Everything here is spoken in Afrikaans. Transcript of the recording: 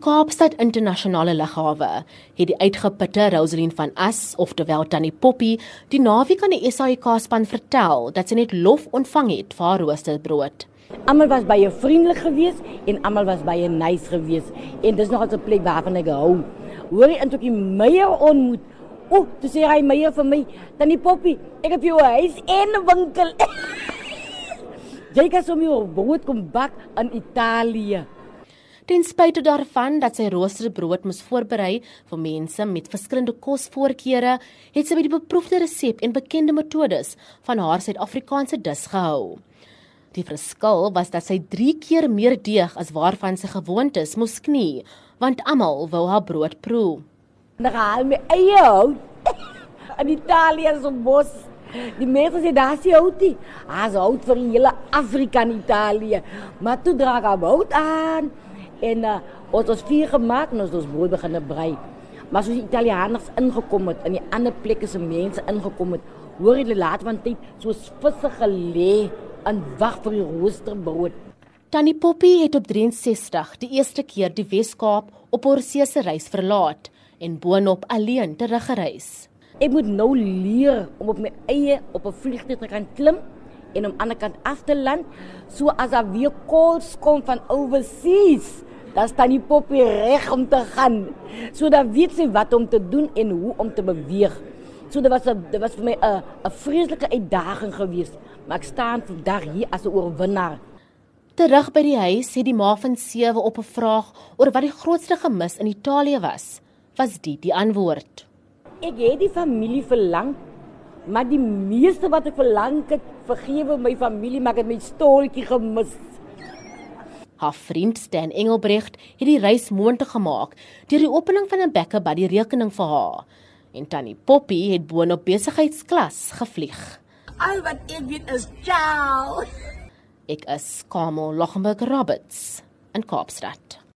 Kaapstad Internasionale Lughawe het die uitgeputte Rosaline van As, oftewel Tannie Poppy, die naweek aan die SAIK span vertel dat sy net lof ontvang het vir haar roosterbrood. Almal was baie vriendelik geweest en almal was baie nice geweest en dis nog 'n plek waarvan ek hou. Hoor jy intoe meier ontmoet? O, oh, dis hy meier vir my. Tannie Poppy, ek het jou huis en 'n winkel. jy kan sommer brood kom bak in Italië. Ten spyte daarvan dat sy roosterbrood moes voorberei vir mense met verskillende kosvoorkeure, het sy by die beproefde resep en bekende metodes van haar Suid-Afrikaanse dis gehou. Die verskil was dat sy 3 keer meer deeg as waarvan sy gewoond is moes knie, want almal wou haar brood proe. Dan haal my eie hout. In Italië 'n bos. Die mense sê daar is houtie. As hout vir hele Afrika en Italië. Maar toe dra ek hout aan. En uh, ons het vier gemaak en ons ons brood begin brei. Maar soos die Italianers ingekom het en die ander plekke se mense ingekom het, hoor hulle laat van tyd soos visse gelê en wag vir die roosterbrood. Tannie Poppy het op 63 die eerste keer die Wes-Kaap op haar seese reis verlaat en boonop alleen teruggereis. Ek moet nou leer om op my eie op 'n vliegtuig te kan klim en om aan die ander kant af te land, so as daar weer calls kom van overseas dan staan die poppie reg om te gaan. So dan weet sy wat om te doen en hoe om te beweeg. So dit was 'n dit was vir my 'n 'n vreeslike uitdaging geweest, maar ek staan vandag hier as 'n oorwinnaar. Terug by die huis het die ma van sewe op 'n vraag oor wat die grootste gemis in Italië was, was dit die antwoord. Ek het die familie verlang, maar die meeste wat ek verlang het, vergewe my familie, maar ek het my storieetjie gemis. Haar vriend Stan Engelbrecht het die reis moontlik gemaak deur die opening van 'n bekke by die rekening vir haar. En Tannie Poppy het boonop besigheidsklas gevlieg. Al wat ek weet is ciao. Ek is Kamo Lochenberg Roberts in Kaapstad.